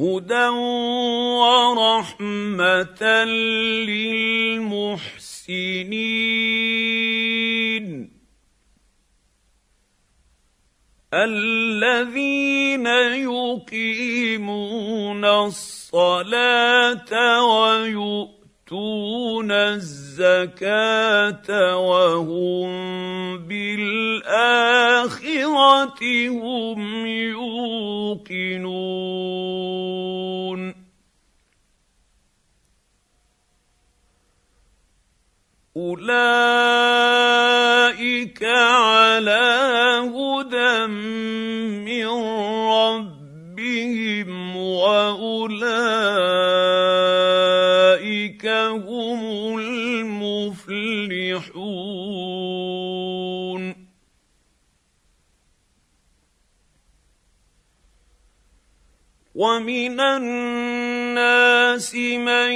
هدى ورحمه للمحسنين الذين يقيمون الصلاه ويؤتون الزكاة وهم بالآخرة هم يوقنون. أولئك على هدى من ربهم وأولئك المفلحون ومن الناس من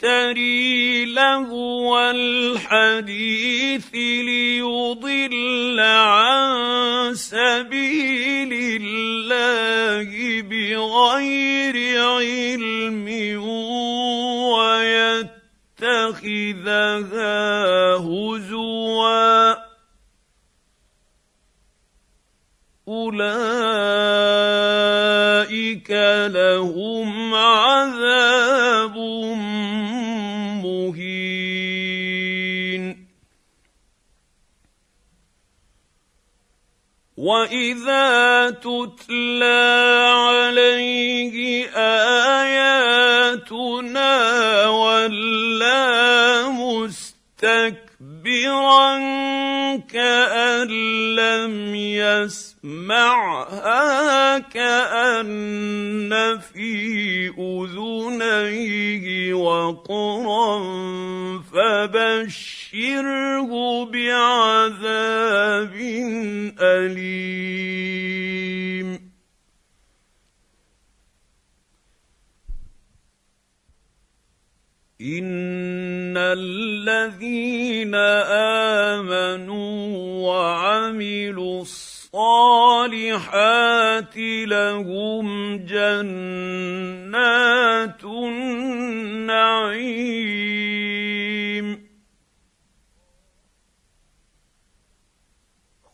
يشتري لهو الحديث ليضل عن سبيل الله بغير علم ويتخذها هزوا. أولئك لهم عذاب واذا تتلى عليه اياتنا ولى مستكبرا كان لم يسمعها كان في اذنيه وقرا فبشره بعذاب أليم. إن الذين آمنوا وعملوا الصالحات لهم جنات النعيم.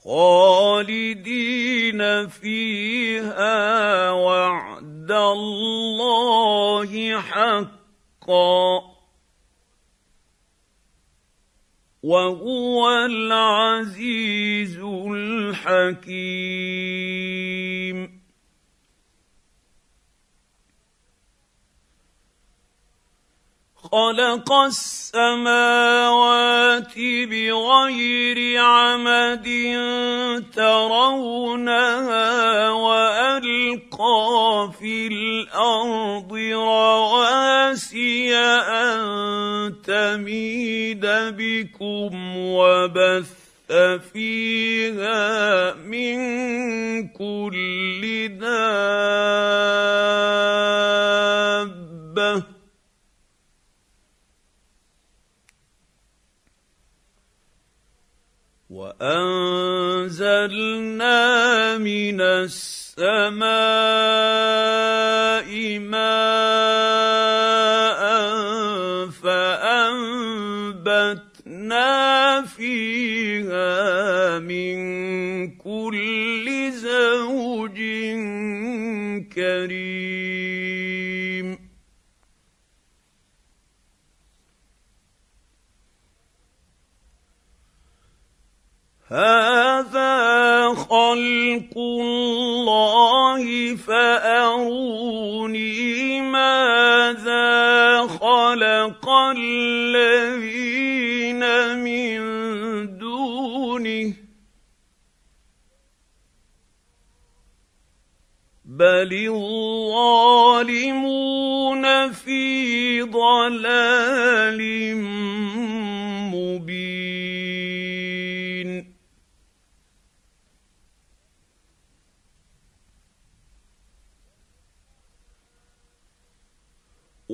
خالدين فيها وعد الله حقا وهو العزيز الحكيم. خلق السماوات وبث فيها من كل دابة. وأنزلنا من السماء ماء فانبتنا فيها من كل زوج كريم هذا خلق الله فاروني ماذا واتقى الذين من دونه. بل الظالمون في ضلال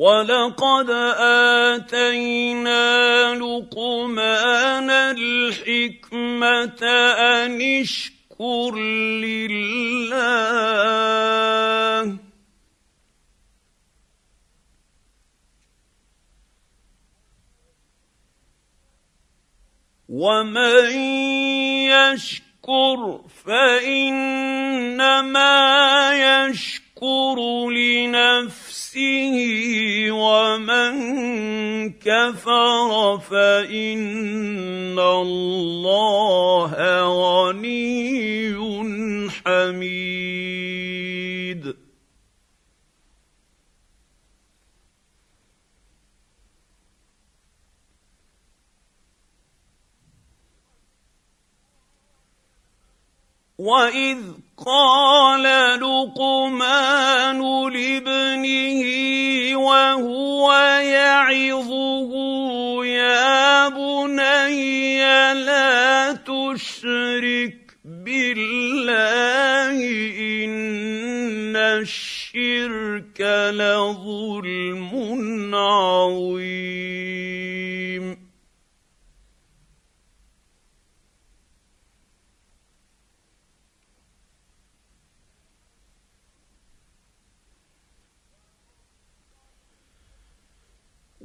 ولقد اتينا لقمان الحكمه ان اشكر لله ومن يشكر فانما يشكر لنفسه ومن كفر فان الله غني حميد واذ قال لقمان لابنه وهو يعظه يا بني لا تشرك بالله إن الشرك لظلم عظيم.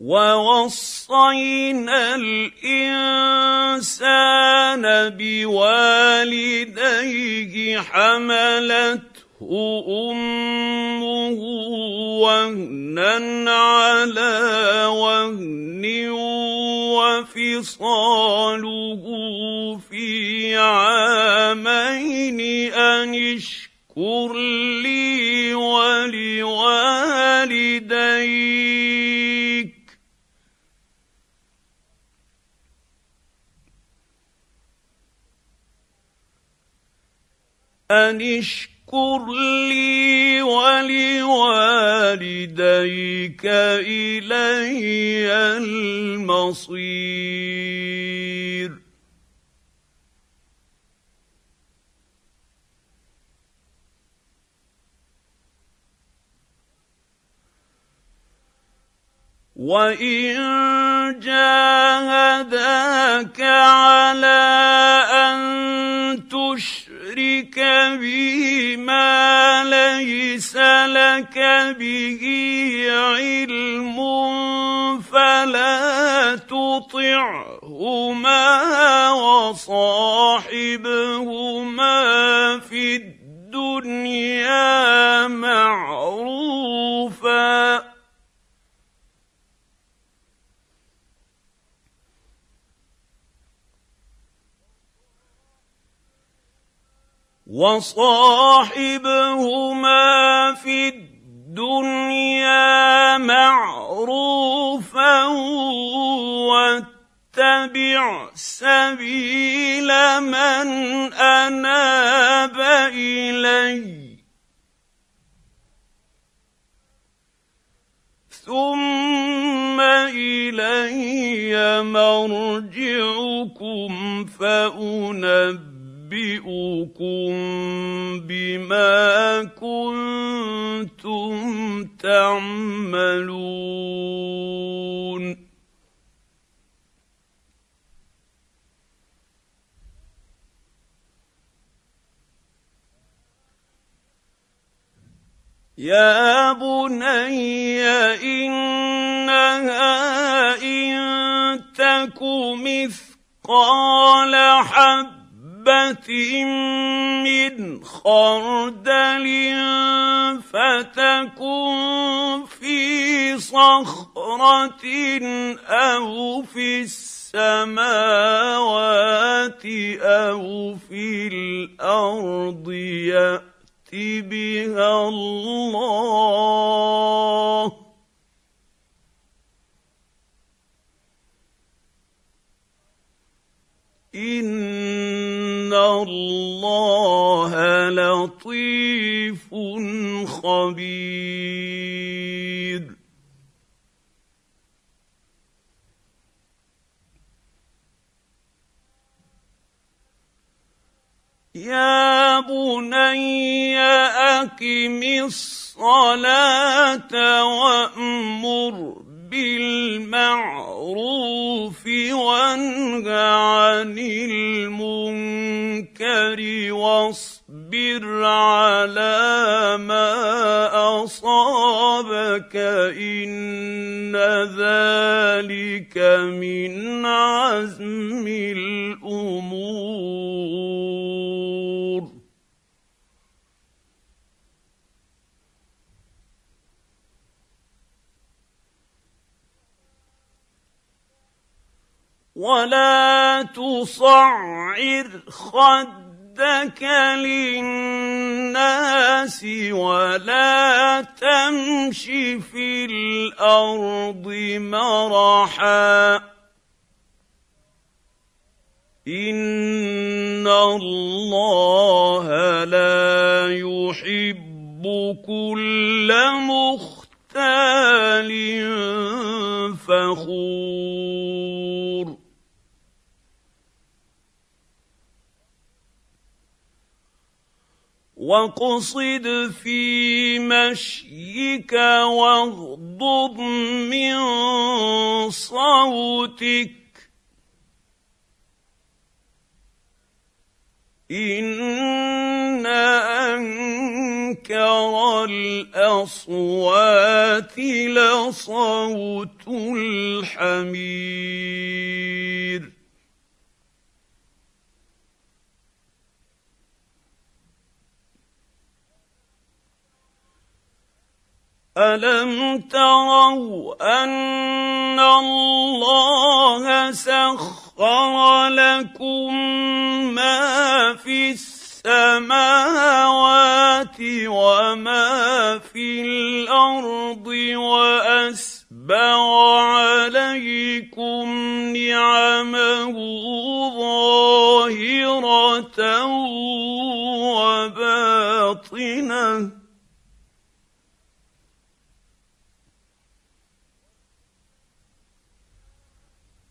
ووصينا الإنسان بوالديه حملته أمه وهنا على وهن وفصاله في عامين أن اشكر لي ولوالديك أن اشكر لي ولوالديك إلي المصير. وان جاهداك على ان تشرك تشرك بي ما ليس لك به علم فلا تطعهما وصاحبهما في الدنيا معروفا وصاحبهما في الدنيا معروفا واتبع سبيل من أناب الي ثم إلي مرجعكم فانبئ انبئكم بما كنتم تعملون يا بني انها ان تك مثقال حب حبة من خردل فتكن في صخرة أو في السماوات أو في الأرض يأت بها الله. إن الله لطيف خبير. يا بني اقم الصلاه وامر بالمعروف وانه عن المنكر. على ما أصابك إن ذلك من عزم الأمور. ولا تصعر خدك للناس ولا تمش في الأرض مرحا. إن الله لا يحب كل مختال فخور. واقصد في مشيك واغضض من صوتك ان انكر الاصوات لصوت الحمير الم تروا ان الله سخر لكم ما في السماوات وما في الأرض واسبغ عليكم نعمه ظاهره وباطنه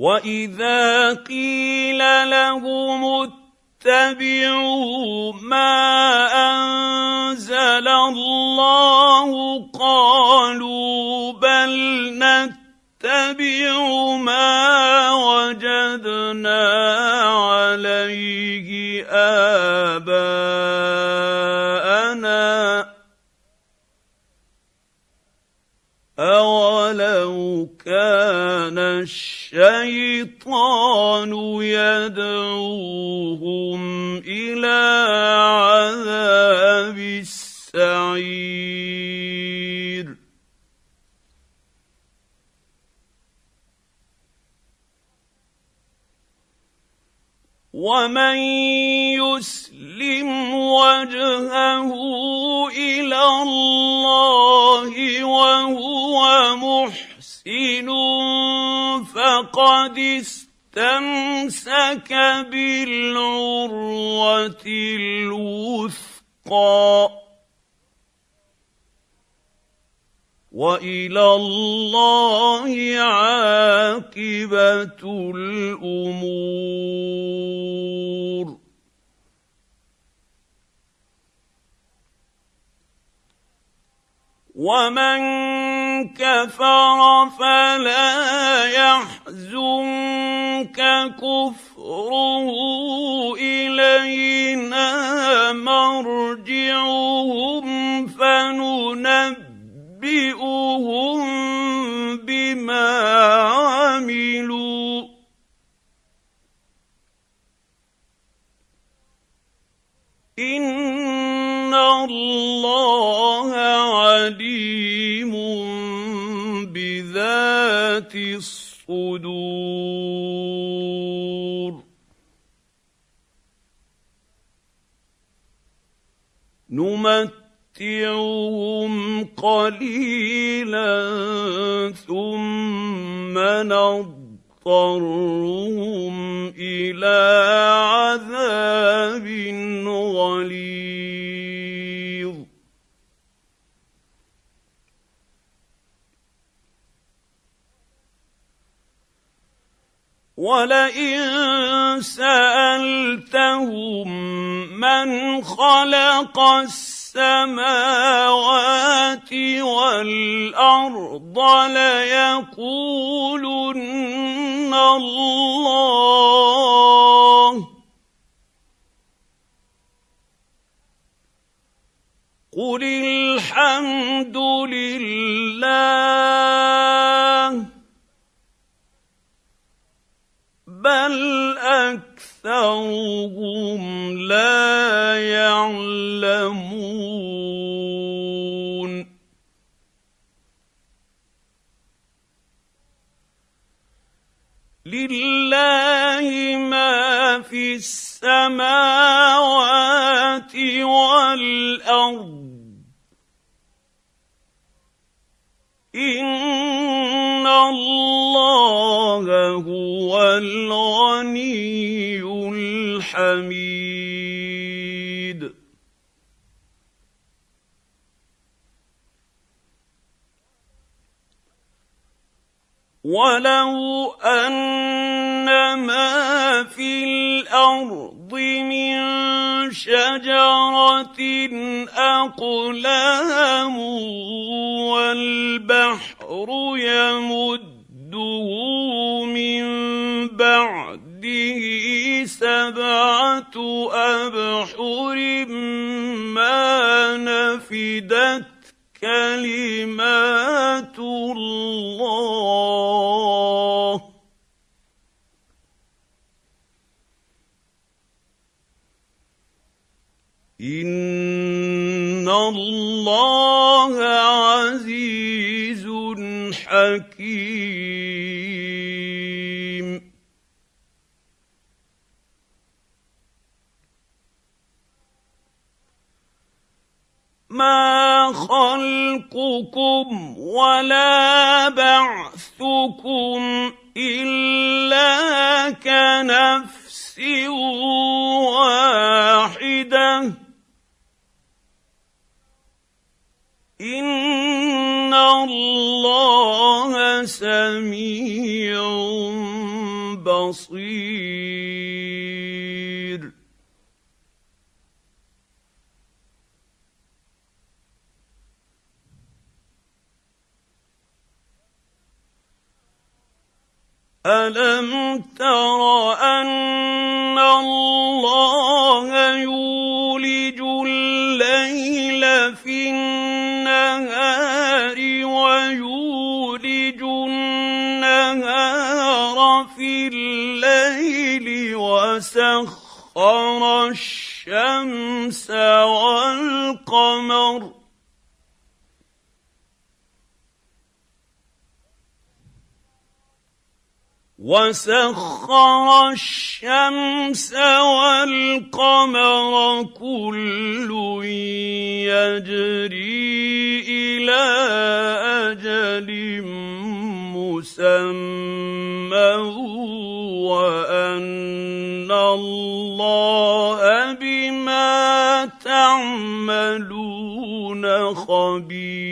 واذا قيل لهم اتبعوا ما انزل الله قالوا بل نتبع ما وجدنا عليه اباءنا اولو كان الشيء الشيطان يدعوهم إلى عذاب السعير. ومن يسلم وجهه إلى الله وهو محسن فقد استمسك بالعروه الوثقى والى الله عاقبه الأمور ومن كفر فلا يحزنك كفره الينا مرجعهم فننبئهم الصدور نمتعهم قليلا ثم نضطرهم إلى عذاب غليظ. ولئن سألتهم من خلق السماوات والأرض ليقولن الله. قل الحمد لله. بل اكثرهم لا يعلمون لله ما في السماوات والارض ان الله هو الغني الحميد. ولو ان ما في الأرض من شجره اقلام والبحر يمده من بعده سبعة أبحر ما نفدت كلمات الله. إن الله حكيم. ما خلقكم ولا بعثكم إلا كنفس واحدة. سميع بصير. الم تر ان الله يولج الليل في النهار وسخر الشمس والقمر. وسخر الشمس والقمر كل يجري إلى أجل مسمى وأن الله بما تعملون خبير.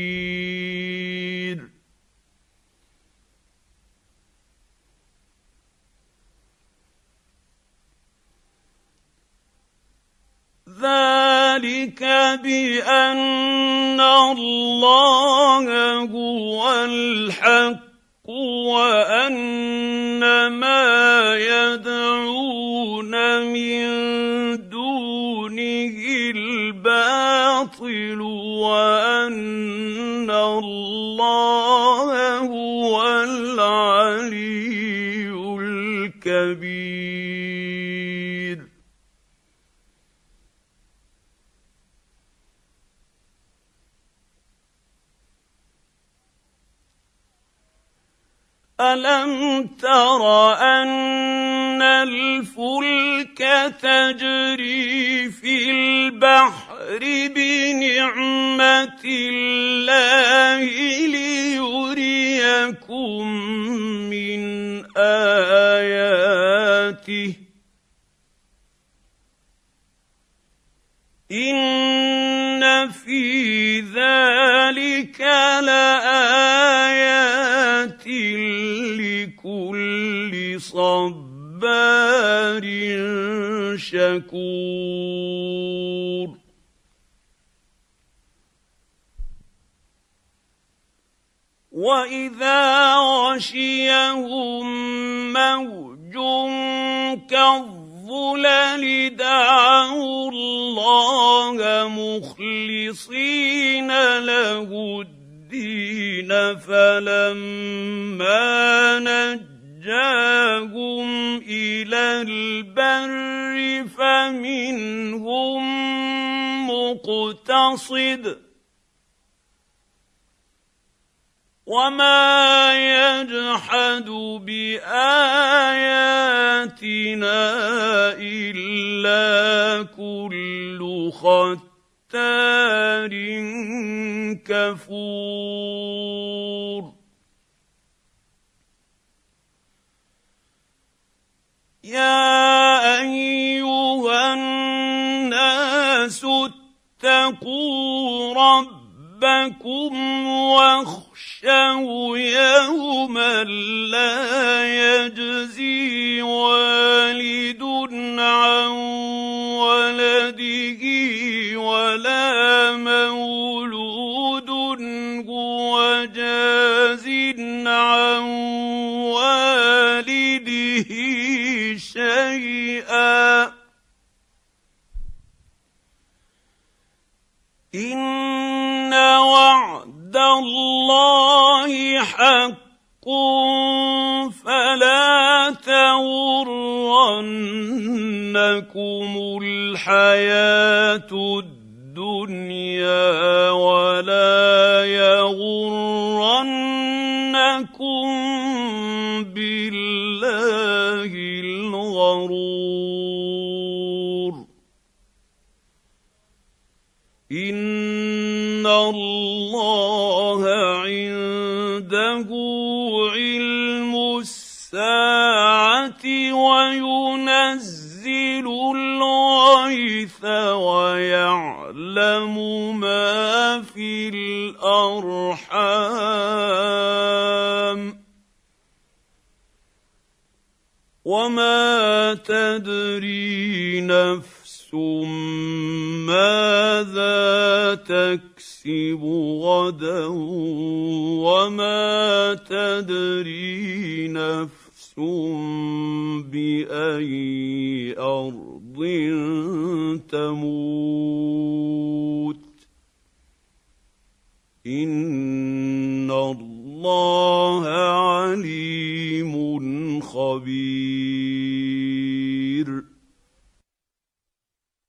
ذلك بأن الله هو الحق. وأن ما يدعون من دونه الباطل وأن الله هو العلي الكبير. الم تر ان الفلك تجري في البحر بنعمه الله ليريكم من اياته ان في ذلك لايات لكل صبار شكور. وإذا غشيهم موج كالظلل دعوا الله مخلصين له الدين فلما نجاهم إلى البر فمنهم مقتصد وما يجحد باياتنا الا كل ختار كفور يا أيها الناس اتقوا ربكم واخشوا يوما لا يجزي والد عن ولده ولا مولود هو جاز عن والده شيئا. إن وعد الله حق فلا تغرنكم الحياة الدنيا ولا الغيث ويعلم ما في الأرحام وما تدري نفس ماذا تكسب غدا وما تدري نفس بأي أرض تموت إن الله عليم خبير